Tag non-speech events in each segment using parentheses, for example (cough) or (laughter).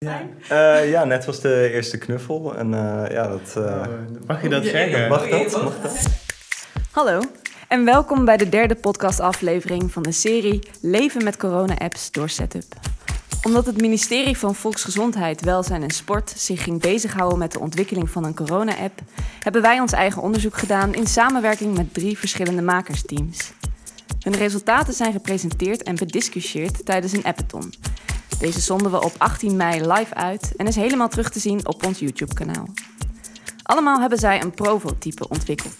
Ja. Uh, ja, net was de eerste knuffel. En uh, ja, dat... Uh... mag je dat zeggen? Mag dat? Mag dat? Hallo en welkom bij de derde podcastaflevering van de serie Leven met corona-apps door Setup. Omdat het ministerie van Volksgezondheid, Welzijn en Sport zich ging bezighouden met de ontwikkeling van een corona-app, hebben wij ons eigen onderzoek gedaan in samenwerking met drie verschillende makersteams. Hun resultaten zijn gepresenteerd en bediscussieerd tijdens een appathon. Deze zonden we op 18 mei live uit en is helemaal terug te zien op ons YouTube-kanaal. Allemaal hebben zij een prototype ontwikkeld.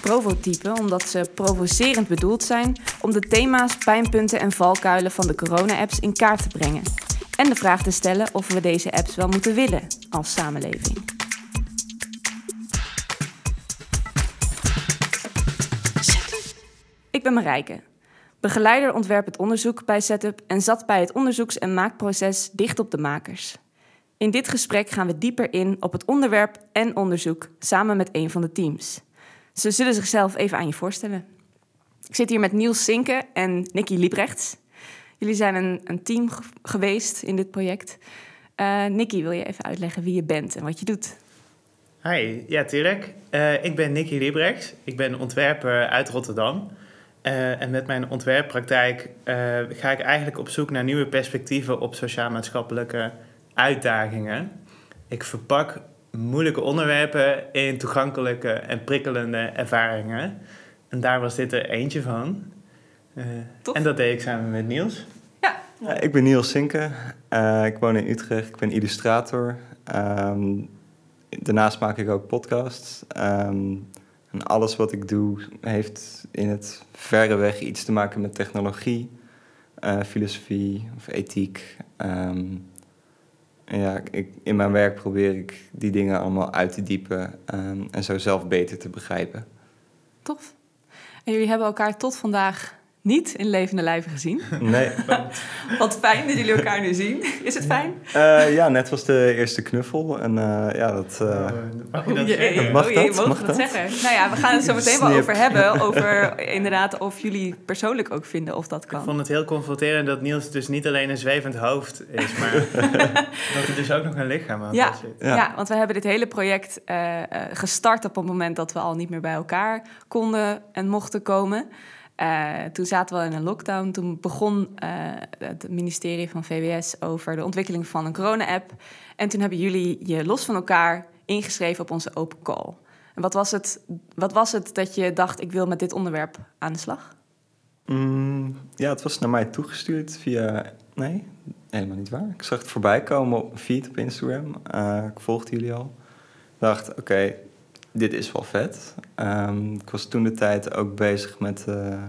Prototype omdat ze provocerend bedoeld zijn om de thema's, pijnpunten en valkuilen van de corona-apps in kaart te brengen. En de vraag te stellen of we deze apps wel moeten willen als samenleving. Ik ben Marijke, Begeleider ontwerp het onderzoek bij Setup en zat bij het onderzoeks- en maakproces dicht op de makers. In dit gesprek gaan we dieper in op het onderwerp en onderzoek samen met een van de teams. Ze zullen zichzelf even aan je voorstellen. Ik zit hier met Niels Sinke en Nicky Liebrechts. Jullie zijn een, een team geweest in dit project. Uh, Nicky, wil je even uitleggen wie je bent en wat je doet? Hi, ja, tuurlijk. Uh, ik ben Nicky Liebrechts. Ik ben ontwerper uit Rotterdam. Uh, en met mijn ontwerppraktijk uh, ga ik eigenlijk op zoek naar nieuwe perspectieven op sociaal-maatschappelijke uitdagingen. Ik verpak moeilijke onderwerpen in toegankelijke en prikkelende ervaringen. En daar was dit er eentje van. Uh, en dat deed ik samen met Niels. Ja. ik ben Niels Sinke. ik woon in Utrecht. Ik ben illustrator. Um, daarnaast maak ik ook podcasts. Um, en alles wat ik doe heeft in het verre weg iets te maken met technologie, uh, filosofie of ethiek. Um, ja, ik, in mijn werk probeer ik die dingen allemaal uit te diepen um, en zo zelf beter te begrijpen. Tof. En jullie hebben elkaar tot vandaag niet in levende lijven gezien. Nee. (laughs) Wat fijn dat jullie elkaar nu zien. Is het fijn? Uh, ja, net was de eerste knuffel. En uh, ja, dat... Uh, mag je dat zeggen? Mag oh, dat? Mag, mag dat zeggen? Nou ja, we gaan het zo meteen wel over hebben. Over inderdaad of jullie persoonlijk ook vinden of dat kan. Ik vond het heel confronterend dat Niels dus niet alleen een zwevend hoofd is, maar (laughs) dat hij dus ook nog een lichaam aan ja, zit. Ja. ja, want we hebben dit hele project gestart op het moment dat we al niet meer bij elkaar konden en mochten komen. Uh, toen zaten we in een lockdown. Toen begon uh, het ministerie van VWS over de ontwikkeling van een corona-app. En toen hebben jullie je los van elkaar ingeschreven op onze open call. En wat was het, wat was het dat je dacht, ik wil met dit onderwerp aan de slag? Mm, ja, het was naar mij toegestuurd via... Nee, helemaal niet waar. Ik zag het voorbij komen op een feed op Instagram. Uh, ik volgde jullie al. Ik dacht, oké, dit is wel vet. Um, ik was toen de tijd ook bezig met uh,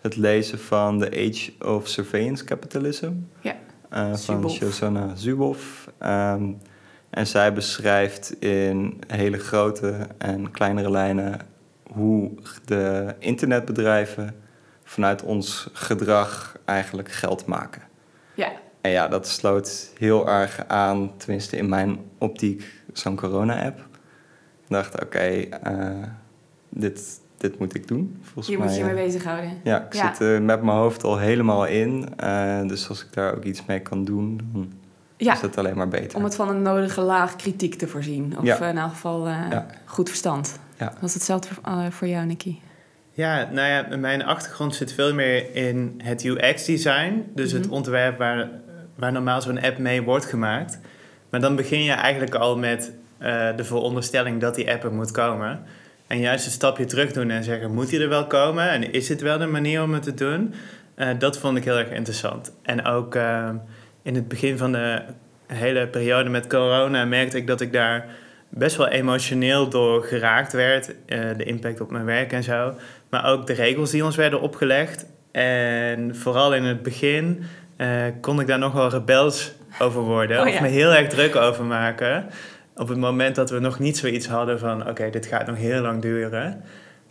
het lezen van The Age of Surveillance Capitalism. Ja. Uh, van Shoshana Zuboff. Um, en zij beschrijft in hele grote en kleinere lijnen hoe de internetbedrijven vanuit ons gedrag eigenlijk geld maken. Ja. En ja, dat sloot heel erg aan, tenminste in mijn optiek, zo'n corona-app dacht, oké, eh, dit, dit moet ik doen. Volgens Hier mij, moet je mee bezighouden. Ja, ik zit er met mijn hoofd al helemaal in. Uh, dus als ik daar ook iets mee kan doen, dan ja. is het alleen maar beter. Om het van een nodige laag kritiek te voorzien. Of ja. in elk geval uh, goed verstand. Ja. Was hetzelfde voor, voor jou, Nicky? Ja, nou ja, mijn achtergrond zit veel meer in het UX-design. Dus het mhm. ontwerp waar, waar normaal zo'n app mee wordt gemaakt. Maar dan begin je eigenlijk al met uh, de veronderstelling dat die app er moet komen. En juist een stapje terug doen en zeggen: moet die er wel komen? En is dit wel de manier om het te doen? Uh, dat vond ik heel erg interessant. En ook uh, in het begin van de hele periode met corona merkte ik dat ik daar best wel emotioneel door geraakt werd. de impact op mijn werk en zo. Maar ook de regels die ons werden opgelegd. En vooral in het begin kon ik daar nog wel rebels over worden. Oh, ja. Of me heel erg druk over maken op het moment dat we nog niet zoiets hadden van... oké, dit gaat nog heel lang duren.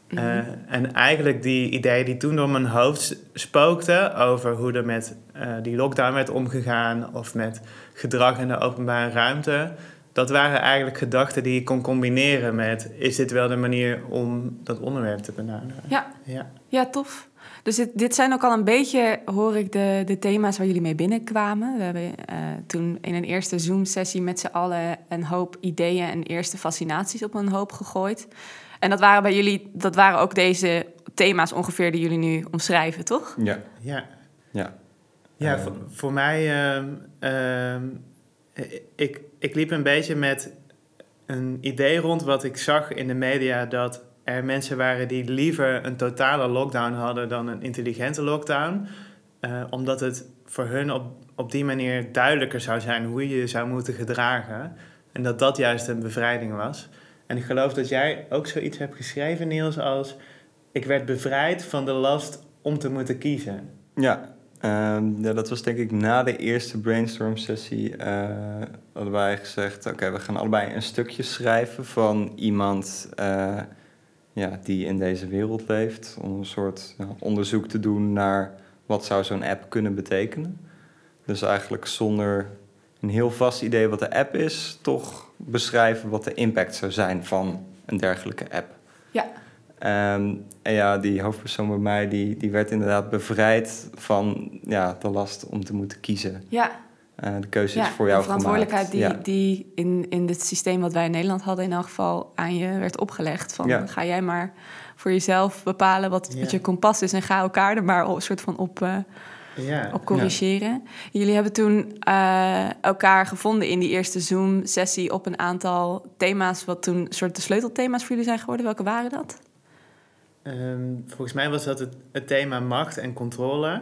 Mhm. Eh, en eigenlijk die ideeën die toen door mijn hoofd spookten... over hoe er met uh, die lockdown werd omgegaan... of met gedrag in de openbare ruimte... dat waren eigenlijk gedachten die ik kon combineren met... is dit wel de manier om dat onderwerp te benaderen? Ja, Ja, ja tof. Dus dit, dit zijn ook al een beetje, hoor ik, de, de thema's waar jullie mee binnenkwamen. We hebben eh, toen in een eerste Zoom-sessie met z'n allen een hoop ideeën en eerste fascinaties op een hoop gegooid. En dat waren bij jullie, dat waren ook deze thema's ongeveer die jullie nu omschrijven, toch? Ja, ja. ja. Ja, Eh. voor, voor mij, ehm, ehm, ik, ik liep een beetje met een idee rond wat ik zag in de media dat er mensen waren die liever een totale lockdown hadden dan een intelligente lockdown. Eh, omdat het voor hun op, op die manier duidelijker zou zijn hoe je je zou moeten gedragen. En dat dat juist een bevrijding was. En ik geloof dat jij ook zoiets hebt geschreven, Niels, als ik werd bevrijd van de last om te moeten kiezen. Ja, ehm, ja, dat was denk ik na de eerste brainstorm sessie. eh, hadden wij gezegd, oké, we gaan allebei een stukje schrijven van iemand eh, ja, die in deze wereld leeft. Om een soort ja, onderzoek te doen naar wat zou zo'n app kunnen betekenen. Dus eigenlijk zonder een heel vast idee wat de app is, toch beschrijven wat de impact zou zijn van een dergelijke app. Ja. Ehm, en ja, die hoofdpersoon bij mij, die, die werd inderdaad bevrijd van ja, de last om te moeten kiezen. Ja, Eh, de keuze ja is voor jou de verantwoordelijkheid die, die in, in het systeem wat wij in Nederland hadden in elk geval aan je werd opgelegd. Van Ja. ga jij maar voor jezelf bepalen wat, Ja. wat je kompas is en ga elkaar er maar een soort van op, eh, Ja. op corrigeren. Jullie hebben toen eh, elkaar gevonden in die eerste Zoom-sessie op een aantal thema's, wat toen soort de sleutelthema's voor jullie zijn geworden. Welke waren dat? Ehm, volgens mij was dat het, het thema macht en controle.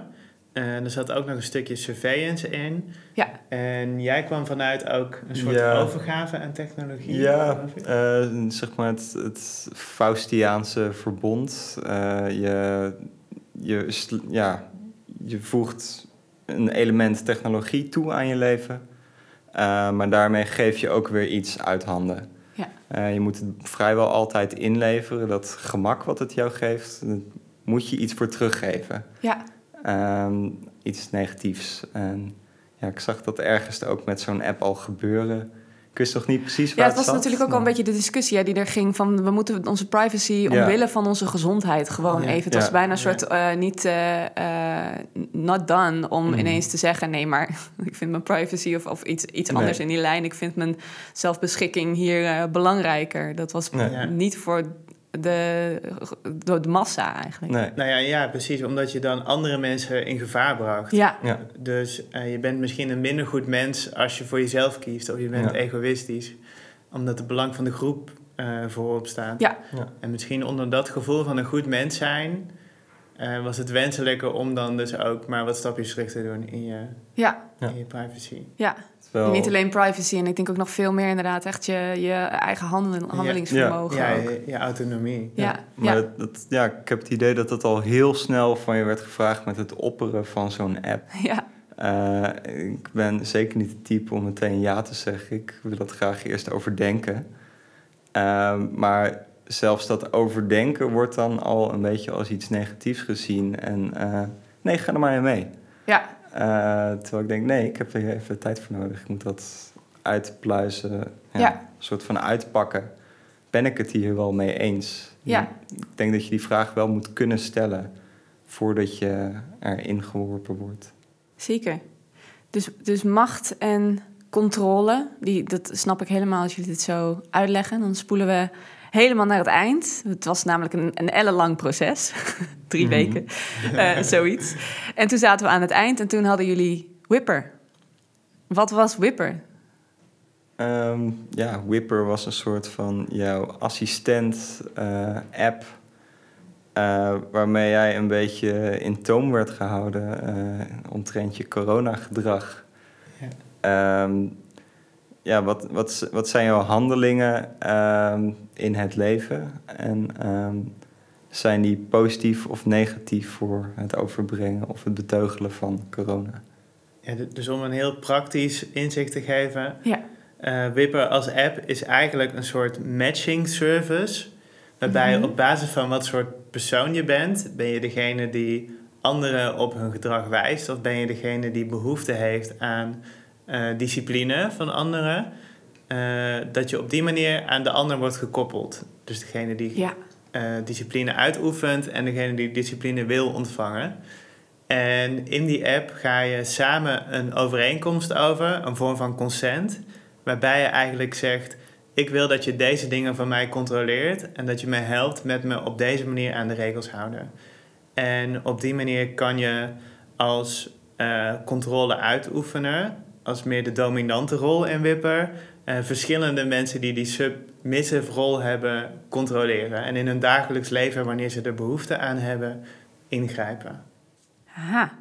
En er zat ook nog een stukje surveillance in. Ja. En jij kwam vanuit ook een soort Ja. overgave aan technologie. Ja, eh, zeg maar het, het Faustiaanse verbond. Eh, je, je, ja, je voegt een element technologie toe aan je leven. Eh, maar daarmee geef je ook weer iets uit handen. Eh, je moet het vrijwel altijd inleveren. Dat gemak wat het jou geeft, daar moet je iets voor teruggeven. Ja, Ehm, iets negatiefs. En ja, ik zag dat ergens ook met zo'n app al gebeuren. Ik wist nog niet precies waar ja het was natuurlijk ook al een beetje de discussie hè, die er ging van we moeten onze privacy Ja. omwille van onze gezondheid gewoon Ja. even. Het was bijna een Ja. soort eh, niet eh, eh, not done om Mhm. ineens te zeggen nee, maar (laughs) ik vind mijn privacy of, of iets, iets Nee. anders in die lijn. Ik vind mijn zelfbeschikking hier eh, belangrijker. Dat was Nee. Niet voor de, de, de massa eigenlijk. Nee. Nou ja, ja, precies. Omdat je dan andere mensen in gevaar bracht. Ja, Ja. Dus eh, je bent misschien een minder goed mens als je voor jezelf kiest. Of je bent Ja. egoïstisch. Omdat het belang van de groep eh, voorop staat. Ja. Ja. En misschien onder dat gevoel van een goed mens zijn... eh, was het wenselijker om dan dus ook maar wat stapjes terug te doen in je, ja, Ja. in je privacy. ja. Terwijl- Niet alleen privacy en ik denk ook nog veel meer inderdaad echt je, je eigen handel, handelingsvermogen Ja, ook. je, je autonomie. Ja, Maar ja. Dat, dat- ja, ik heb het idee dat het al heel snel van je werd gevraagd met het opperen van zo'n app. (laughs) ja. Eh, ik ben zeker niet het type om meteen ja te zeggen. Ik wil dat graag eerst overdenken. Ehm, maar zelfs dat overdenken wordt dan al een beetje als iets negatiefs gezien. En eh, nee, ga er maar in mee. ja. Eh, terwijl ik denk, nee, ik heb er even tijd voor nodig. Ik moet dat uitpluizen, ja, Ja. een soort van uitpakken. Ben ik het hier wel mee eens? Ja. Ik denk dat je die vraag wel moet kunnen stellen voordat je erin geworpen wordt. Zeker. Dus, dus macht en controle, die, dat snap ik helemaal als jullie dit zo uitleggen. Dan spoelen we helemaal naar het eind. Het was namelijk een, een ellenlang proces. (laughs) Drie Mhm. weken, eh, zoiets. En toen zaten we aan het eind en toen hadden jullie Whipper. Wat was Whipper? Ehm, ja, Whipper was een soort van jouw assistent-app. eh, waarmee jij een beetje in toom werd gehouden eh omtrent je coronagedrag. Ja. Ehm, ja, wat, wat, wat zijn jouw handelingen ehm, in het leven? En ehm, zijn die positief of negatief voor het overbrengen of het beteugelen van corona? Ja, dus om een heel praktisch inzicht te geven. Ja. eh Wipper als app is eigenlijk een soort matching service. Waarbij Mhm. op basis van wat soort persoon je bent, ben je degene die anderen op hun gedrag wijst, of ben je degene die behoefte heeft aan eh, discipline van anderen, eh, dat je op die manier aan de ander wordt gekoppeld. Dus degene die Ja. eh, discipline uitoefent en degene die discipline wil ontvangen. En in die app ga je samen een overeenkomst over, een vorm van consent, waarbij je eigenlijk zegt: Ik wil dat je deze dingen van mij controleert en dat je mij helpt met me op deze manier aan de regels houden. En op die manier kan je als controle uitoefener, als meer de dominante rol inwipper, eh, verschillende mensen die die submissive rol hebben controleren. En in hun dagelijks leven, wanneer ze er behoefte aan hebben, ingrijpen. Aha.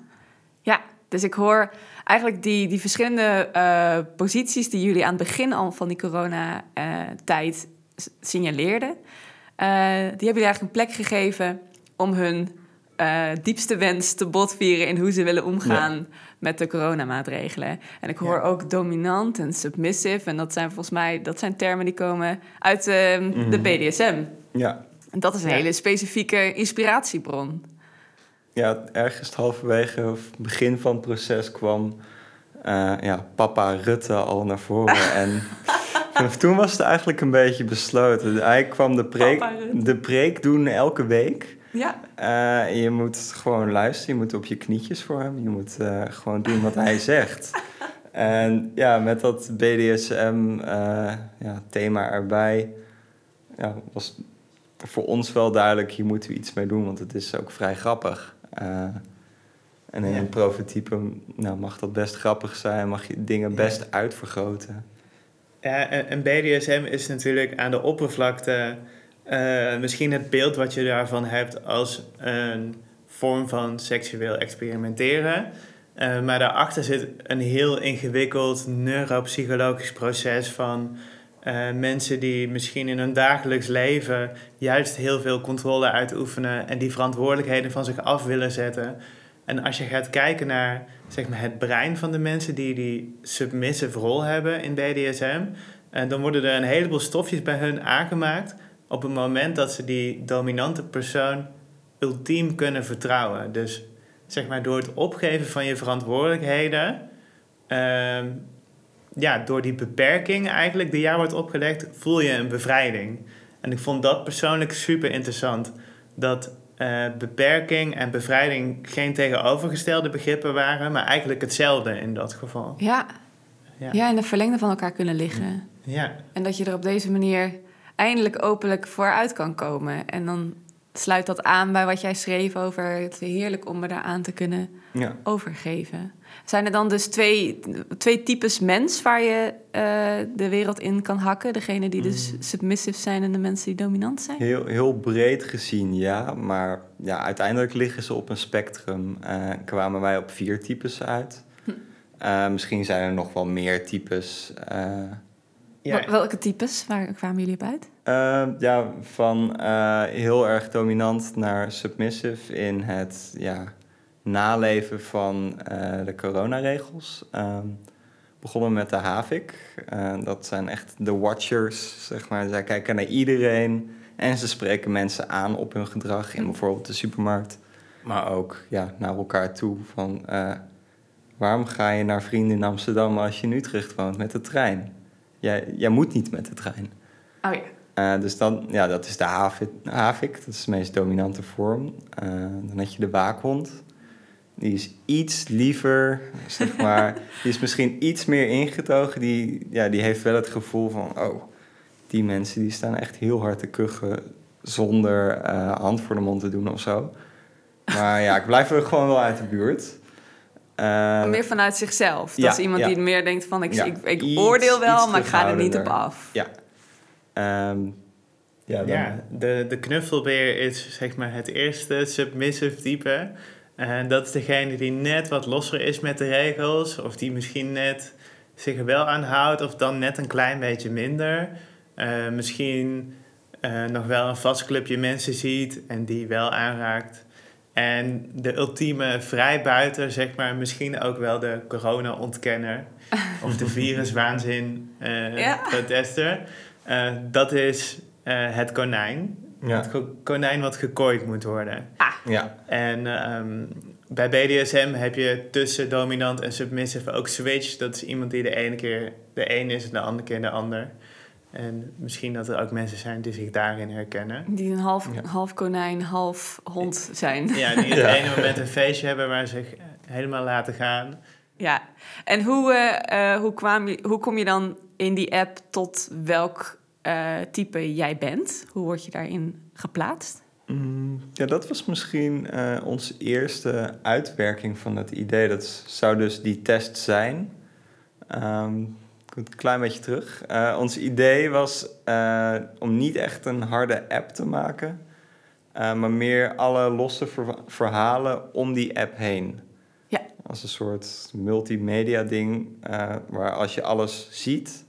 Ja, dus ik hoor eigenlijk die, die verschillende eh, posities die jullie aan het begin al van die coronatijd signaleerden, eh, die hebben jullie eigenlijk een plek gegeven om hun eh, diepste wens te botvieren in hoe ze willen omgaan met de coronamaatregelen. En ik hoor Ja. ook dominant en submissive. En dat zijn volgens mij dat zijn termen die komen uit eh, de Mhm. BDSM. Ja. En dat is een Ja. hele specifieke inspiratiebron. ja, ergens halverwege of begin van het proces kwam eh, ja, papa Rutte al naar voren. (laughs) en vanaf toen was het eigenlijk een beetje besloten. Hij kwam de preek, de preek doen elke week. Ja, Eh, je moet gewoon luisteren, je moet op je knietjes voor hem, je moet eh, gewoon doen wat hij (laughs) zegt. En ja, met dat BDSM-thema erbij, ja, was voor ons wel duidelijk, hier moeten we iets mee doen, want het is ook vrij grappig. Eh, en in Ja. een prototype nou, mag dat best grappig zijn, mag je dingen Ja. best uitvergroten. Ja, en, en BDSM is natuurlijk aan de oppervlakte eh, misschien het beeld wat je daarvan hebt als een vorm van seksueel experimenteren. Eh, maar daarachter zit een heel ingewikkeld neuropsychologisch proces van eh, mensen die misschien in hun dagelijks leven juist heel veel controle uitoefenen en die verantwoordelijkheden van zich af willen zetten. En als je gaat kijken naar zeg maar, het brein van de mensen die die submissive rol hebben in BDSM, dan worden er een heleboel stofjes bij hun aangemaakt op het moment dat ze die dominante persoon ultiem kunnen vertrouwen. Dus zeg maar door het opgeven van je verantwoordelijkheden, ehm, ja, door die beperking eigenlijk die jou wordt opgelegd, voel je een bevrijding. En ik vond dat persoonlijk super interessant. Dat eh, beperking en bevrijding geen tegenovergestelde begrippen waren, maar eigenlijk hetzelfde in dat geval. ja. Ja. ja, in de verlengde van elkaar kunnen liggen. Ja, En dat je er op deze manier eindelijk openlijk vooruit kan komen. En dan sluit dat aan bij wat jij schreef over het heerlijk om me daaraan te kunnen Ja. overgeven. Zijn er dan dus twee, twee types mens waar je eh, de wereld in kan hakken? Degene die dus submissive zijn en de mensen die dominant zijn? Heel, heel breed gezien, ja. Maar ja, uiteindelijk liggen ze op een spectrum. Eh, kwamen wij op vier types uit. Eh, misschien zijn er nog wel meer types. Ja. Welke types? Waar kwamen jullie op uit? eh, ja, van eh, heel erg dominant naar submissive in het ja, naleven van eh, de coronaregels. Ehm begonnen met de HAVIC. Eh, dat zijn echt de watchers, zeg maar. Zij kijken naar iedereen en ze spreken mensen aan op hun gedrag in bijvoorbeeld de supermarkt. Maar ook ja, naar elkaar toe van... eh, waarom ga je naar vrienden in Amsterdam als je in Utrecht woont met de trein? Jij, jij moet niet met de trein. Oh ja. Eh, dus dan, ja, dat is de havik, havik, dat is de meest dominante vorm. Eh, dan had je de waakhond. Die is iets liever, zeg maar. (laughs) die is misschien iets meer ingetogen. Die, ja, die heeft wel het gevoel van, oh, die mensen die staan echt heel hard te kuchen zonder eh, hand voor de mond te doen of zo. Maar ja, ik blijf er gewoon wel uit de buurt. Eh, meer vanuit zichzelf. Dat ja, is iemand ja. die meer denkt van... ik, Ja, ik, ik iets- oordeel wel, maar ik ga er niet op af. ja. Ehm, ja, dan, Ja, de, de knuffelbeer is zeg maar het eerste submissive type. En dat is degene die net wat losser is met de regels. Of die misschien net zich er wel aan houdt. Of dan net een klein beetje minder. Eh, misschien eh, nog wel een vast clubje mensen ziet en die wel aanraakt. En de ultieme vrijbuiter, zeg maar, misschien ook wel de corona-ontkenner. (laughs) of de viruswaanzin eh Ja. Eh, dat is eh, het konijn. ja, Het ko- konijn wat gekooid moet worden. ja, En ehm, bij BDSM heb je tussen dominant en submissive ook switch. Dat is iemand die de ene keer de een is en de andere keer de ander. En misschien dat er ook mensen zijn die zich daarin herkennen. Die een half, Ja. half konijn, half hond zijn. Ja, die in Ja. het ene moment een feestje hebben waar ze zich helemaal laten gaan. Ja, en hoe, eh, eh, hoe, kwam je, hoe kom je dan in die app tot welk eh, type jij bent? Hoe word je daarin geplaatst? Mm, Ja, dat was misschien eh, onze eerste uitwerking van het idee. Dat zou dus die test zijn. Ehm, ik moet een klein beetje terug. Eh, ons idee was eh, om niet echt een harde app te maken, eh, maar meer alle losse ver- verhalen om die app heen. Ja. Als een soort multimedia ding, waar als je alles ziet,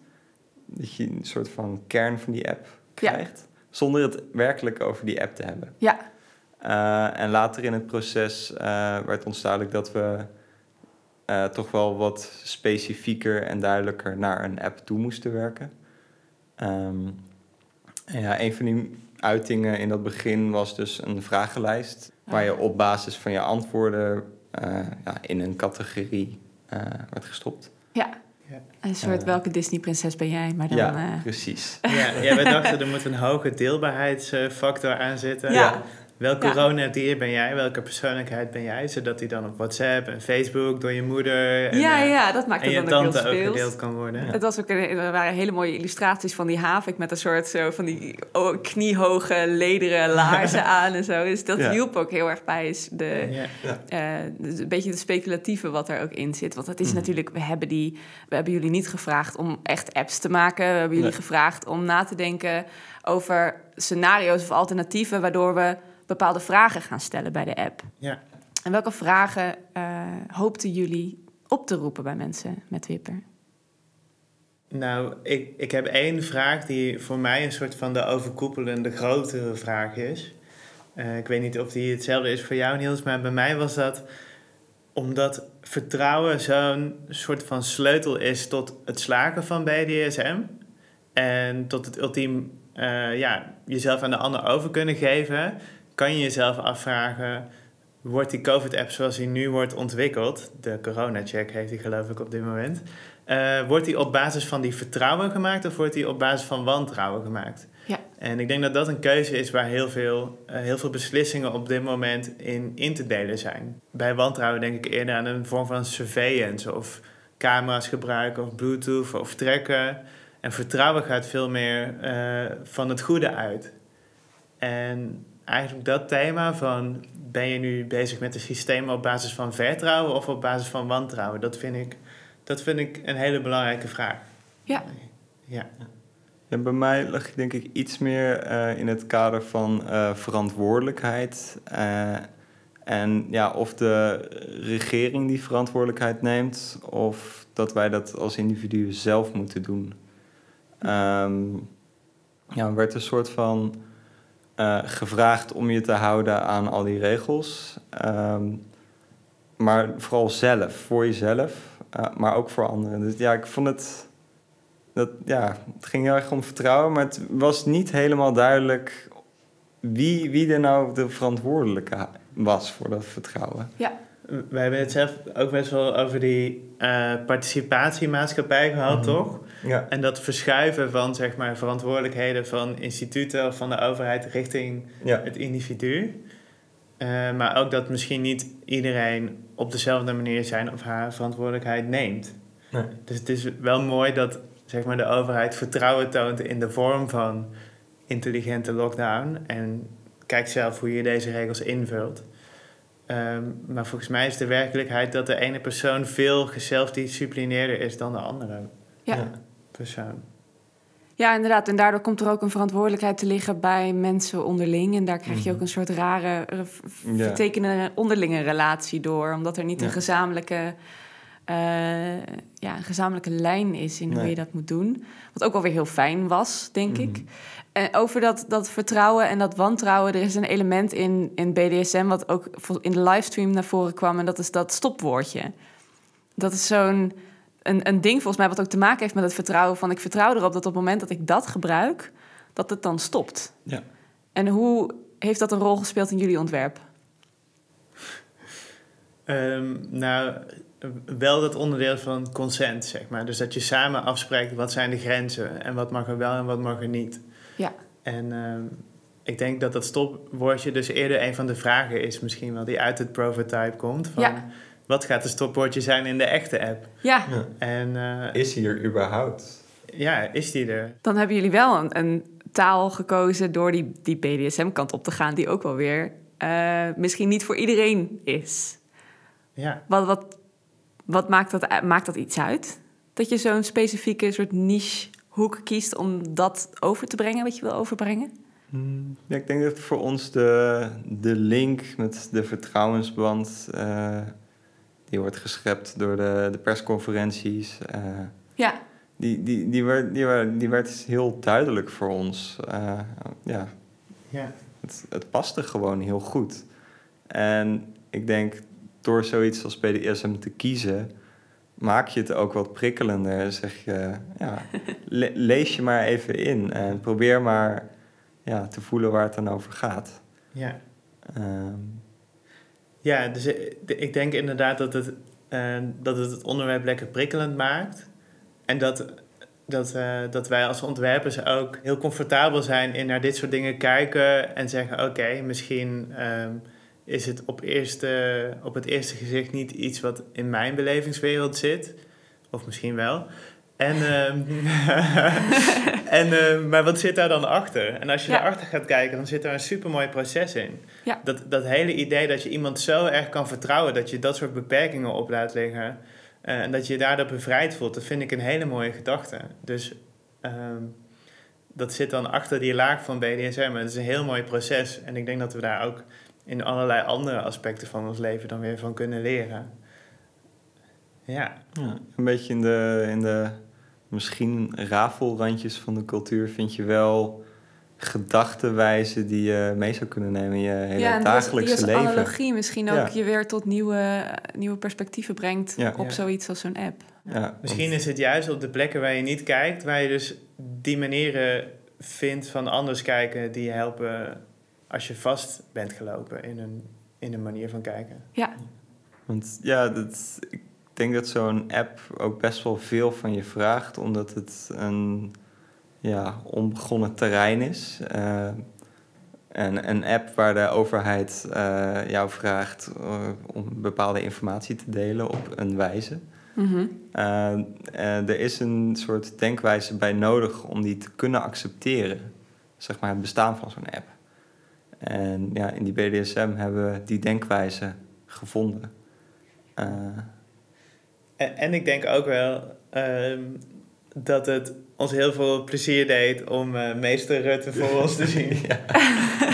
dat je een soort van kern van die app Ja. krijgt. Zonder het werkelijk over die app te hebben. Ja, en later in het proces werd ons duidelijk dat we uh, toch wel wat specifieker en duidelijker naar een app toe moesten werken. Um, en ja, een van die uitingen in dat begin was dus een vragenlijst, waar je op basis van je antwoorden uh, ja, in een categorie uh, werd gestopt. Ja. ja. Een soort uh, welke Disney-prinses ben jij, maar dan... Ja, uh... precies. Ja, ja, wij dachten er moet een hoge deelbaarheidsfactor aan zitten. Ja. Welk coronadier ben jij? Welke persoonlijkheid ben jij? Zodat die dan op WhatsApp en Facebook door je moeder en, ja, ja, dat maakt en het je dan ook tante heel ook gedeeld kan worden. Ja. Het was ook een, er waren hele mooie illustraties van die havik met een soort zo van die oh, kniehoge lederen (laughs) laarzen aan en zo. Dus dat Ja. hielp ook heel erg bij is de, Ja. eh, dus een beetje de speculatieve wat er ook in zit. Want het is Mhm. natuurlijk, we hebben, die, we hebben jullie niet gevraagd om echt apps te maken. We hebben jullie Nee. gevraagd om na te denken over scenario's of alternatieven waardoor we bepaalde vragen gaan stellen bij de app. Ja. En welke vragen eh, hoopten jullie op te roepen bij mensen met Wipper? Nou, ik, ik heb één vraag die voor mij een soort van de overkoepelende grotere vraag is. Eh, ik weet niet of die hetzelfde is voor jou, Niels, maar bij mij was dat omdat vertrouwen zo'n soort van sleutel is tot het slagen van BDSM. En tot het ultiem eh, ja, jezelf aan de ander over kunnen geven, kan je jezelf afvragen: wordt die COVID-app zoals die nu wordt ontwikkeld, de corona-check heeft die geloof ik op dit moment, uh, wordt die op basis van die vertrouwen gemaakt of wordt die op basis van wantrouwen gemaakt? Ja. En ik denk dat dat een keuze is waar heel veel, uh, heel veel beslissingen op dit moment in in te delen zijn. Bij wantrouwen denk ik eerder aan een vorm van surveillance of camera's gebruiken of bluetooth of trekken. En vertrouwen gaat veel meer uh, van het goede uit. En eigenlijk dat thema van ben je nu bezig met een systeem op basis van vertrouwen of op basis van wantrouwen, dat vind ik, dat vind ik een hele belangrijke vraag. Ja. Ja. En bij mij lag je denk ik iets meer uh, in het kader van uh, verantwoordelijkheid. Uh, en ja, of de regering die verantwoordelijkheid neemt, of dat wij dat als individuen zelf moeten doen. Um, ja, er werd een soort van uh, gevraagd om je te houden aan al die regels. Um, maar vooral zelf, voor jezelf, uh, maar ook voor anderen. Dus ja, ik vond het. Dat, ja, het ging heel erg om vertrouwen, maar het was niet helemaal duidelijk wie, wie er nou de verantwoordelijke was voor dat vertrouwen. Ja. We hebben het zelf ook best wel over die uh, participatiemaatschappij gehad, mm -hmm. toch? Ja. En dat verschuiven van zeg maar, verantwoordelijkheden van instituten of van de overheid richting ja. het individu. Uh, maar ook dat misschien niet iedereen op dezelfde manier zijn of haar verantwoordelijkheid neemt. Nee. Dus het is wel mooi dat zeg maar, de overheid vertrouwen toont in de vorm van intelligente lockdown. En kijk zelf hoe je deze regels invult. Um, maar volgens mij is de werkelijkheid dat de ene persoon veel gezelfdisciplineerder is dan de andere ja. Ja. persoon. Ja, inderdaad. En daardoor komt er ook een verantwoordelijkheid te liggen bij mensen onderling. En daar krijg je ook een soort rare, Ja. vertekende onderlinge relatie door. Omdat er niet Ja. een gezamenlijke, uh, ja, een gezamenlijke lijn is in hoe je dat moet doen. Wat ook wel weer heel fijn was, denk ik. Mhm. En over dat, dat vertrouwen en dat wantrouwen, er is een element in, in BDSM wat ook in de livestream naar voren kwam. En dat is dat stopwoordje. Dat is zo'n een, een ding volgens mij wat ook te maken heeft met het vertrouwen van ik vertrouw erop dat op het moment dat ik dat gebruik, dat het dan stopt. Ja. En hoe heeft dat een rol gespeeld in jullie ontwerp? Ehm, nou, wel dat onderdeel van consent, zeg maar. Dus dat je samen afspreekt wat zijn de grenzen en wat mag er wel en wat mag er niet. Ja. En ehm, ik denk dat dat stopwoordje dus eerder een van de vragen is misschien wel die uit het prototype komt. Van Ja. Wat gaat het stopwoordje zijn in de echte app? Ja, Ja. En eh, Is hier überhaupt? ja, is die er? dan hebben jullie wel een, een taal gekozen door die, die BDSM-kant op te gaan, die ook wel weer eh, misschien niet voor iedereen is. Ja. Wat, wat, wat maakt, dat, maakt dat iets uit? Dat je zo'n specifieke soort niche hoek kiest om dat over te brengen, wat je wil overbrengen? Hmm, Ja, ik denk dat voor ons de, de link met de vertrouwensband... eh, die wordt geschept door de, de persconferenties... eh, Ja, die, die, die, werd, die, werd, die werd heel duidelijk voor ons. Eh, ja, Ja. het, het paste gewoon heel goed. En ik denk, door zoiets als BDSM te kiezen, maak je het ook wat prikkelender. Zeg je, ja, (laughs) le- lees je maar even in en probeer maar ja, te voelen waar het dan over gaat. ja. Ehm, Ja, dus eh, ik denk inderdaad dat het, eh, dat het het onderwerp lekker prikkelend maakt. En dat, dat, eh, dat wij als ontwerpers ook heel comfortabel zijn in naar dit soort dingen kijken en zeggen: oké, misschien ehm, is het op, eerste, op het eerste gezicht niet iets wat in mijn belevingswereld zit. Of misschien wel. En, ehm, (laughs) en, ehm, maar wat zit daar dan achter? En als je Ja. daarachter gaat kijken, dan zit daar een supermooi proces in. Ja. Dat, dat hele idee dat je iemand zo erg kan vertrouwen, dat je dat soort beperkingen op laat liggen. eh, en dat je je daardoor bevrijd voelt, dat vind ik een hele mooie gedachte. Dus ehm, dat zit dan achter die laag van BDSM. En Het is een heel mooi proces. En ik denk dat we daar ook in allerlei andere aspecten van ons leven dan weer van kunnen leren. Ja. ja, een beetje in de, in de misschien rafelrandjes van de cultuur vind je wel gedachtenwijzen die je mee zou kunnen nemen in je hele ja dagelijkse die als leven. analogie misschien ook Ja. je weer tot nieuwe, nieuwe perspectieven brengt Ja. op Ja. zoiets als zo'n app. Ja, Misschien want- is het juist op de plekken waar je niet kijkt, waar je dus die manieren vindt van anders kijken die je helpen als je vast bent gelopen in een, in een manier van kijken. Ja, Want ja, dat, ik denk dat zo'n app ook best wel veel van je vraagt, omdat het een ja, onbegonnen terrein is. Eh, en een app waar de overheid eh, jou vraagt eh, om bepaalde informatie te delen op een wijze. Eh, er is een soort denkwijze bij nodig om die te kunnen accepteren. Zeg maar het bestaan van zo'n app. En ja, in die BDSM hebben we die denkwijze gevonden. Eh, En, en ik denk ook wel ehm, dat het ons heel veel plezier deed om eh, meester Rutte voor (laughs) ons te zien.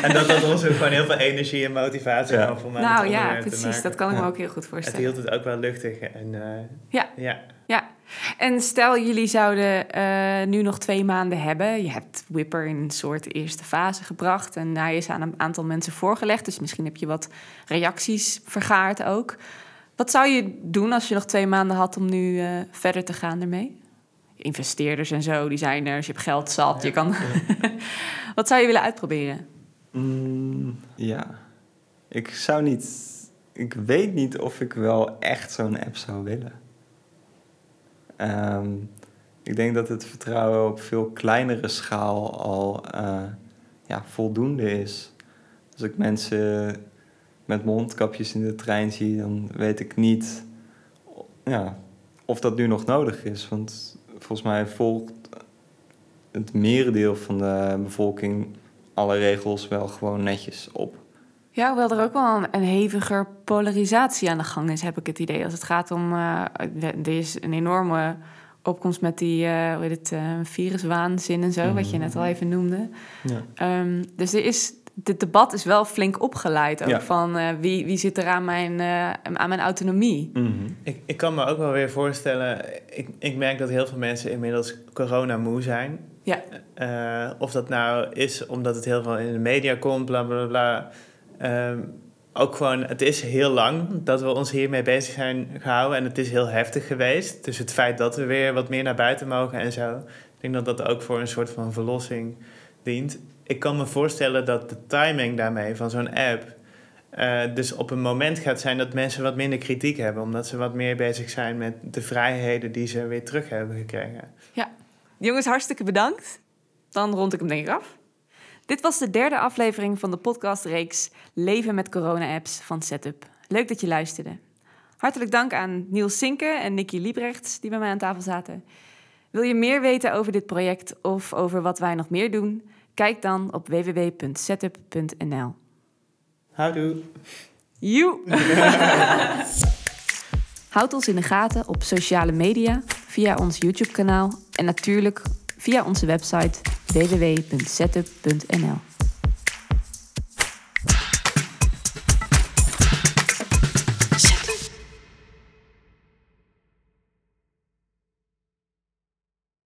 En dat dat ons ook gewoon heel veel energie en motivatie Ja. gaf om aan Nou het ja, precies. Dat kan ik me ook heel goed Het voorstellen. hield het ook wel luchtig. En, eh, Ja. ja. Ja, en stel jullie zouden eh, nu nog twee maanden hebben. Je hebt Whipper in een soort eerste fase gebracht en hij is aan een aantal mensen voorgelegd. Dus misschien heb je wat reacties vergaard ook. Wat zou je doen als je nog twee maanden had om nu eh, verder te gaan ermee? Investeerders en zo, designers, je hebt geld zat, je kan... (laughs) wat zou je willen uitproberen? mm, ja, ik zou niet. Ik weet niet of ik wel echt zo'n app zou willen. Ehm, ik denk dat het vertrouwen op veel kleinere schaal al eh, ja, voldoende is. Als ik mensen met mondkapjes in de trein zie, dan weet ik niet ja, of dat nu nog nodig is. Want volgens mij volgt het merendeel van de bevolking alle regels wel gewoon netjes op. Ja, hoewel er ook wel een, een heviger polarisatie aan de gang is, heb ik het idee. Als het gaat om. eh, er is een enorme opkomst met die eh, hoe heet het, eh, viruswaanzin en zo, wat je net al even noemde. Ja. Ehm, dus er is. Dit debat is wel flink opgeleid ook Ja. van eh, wie, wie zit er aan mijn, eh, aan mijn autonomie. Mhm. Ik, ik kan me ook wel weer voorstellen, ik, ik merk dat heel veel mensen inmiddels corona-moe zijn. Ja. Eh, of dat nou is omdat het heel veel in de media komt, bla bla bla. Ehm, ook gewoon, het is heel lang dat we ons hiermee bezig zijn gehouden en het is heel heftig geweest. Dus het feit dat we weer wat meer naar buiten mogen en zo, ik denk dat dat ook voor een soort van verlossing dient. Ik kan me voorstellen dat de timing daarmee van zo'n app Uh, dus op een moment gaat zijn dat mensen wat minder kritiek hebben, omdat ze wat meer bezig zijn met de vrijheden die ze weer terug hebben gekregen. Ja, jongens, hartstikke bedankt. Dan rond ik hem denk ik af. Dit was de derde aflevering van de podcastreeks Leven met corona-apps van Setup. Leuk dat je luisterde. Hartelijk dank aan Niels Sinke en Nicky Liebrechts die bij mij aan tafel zaten. Wil je meer weten over dit project of over wat wij nog meer doen? Kijk dan op www.setup.nl. Houdoe. You. (laughs) Houd ons in de gaten op sociale media, via ons YouTube-kanaal en natuurlijk via onze website www.setup.nl.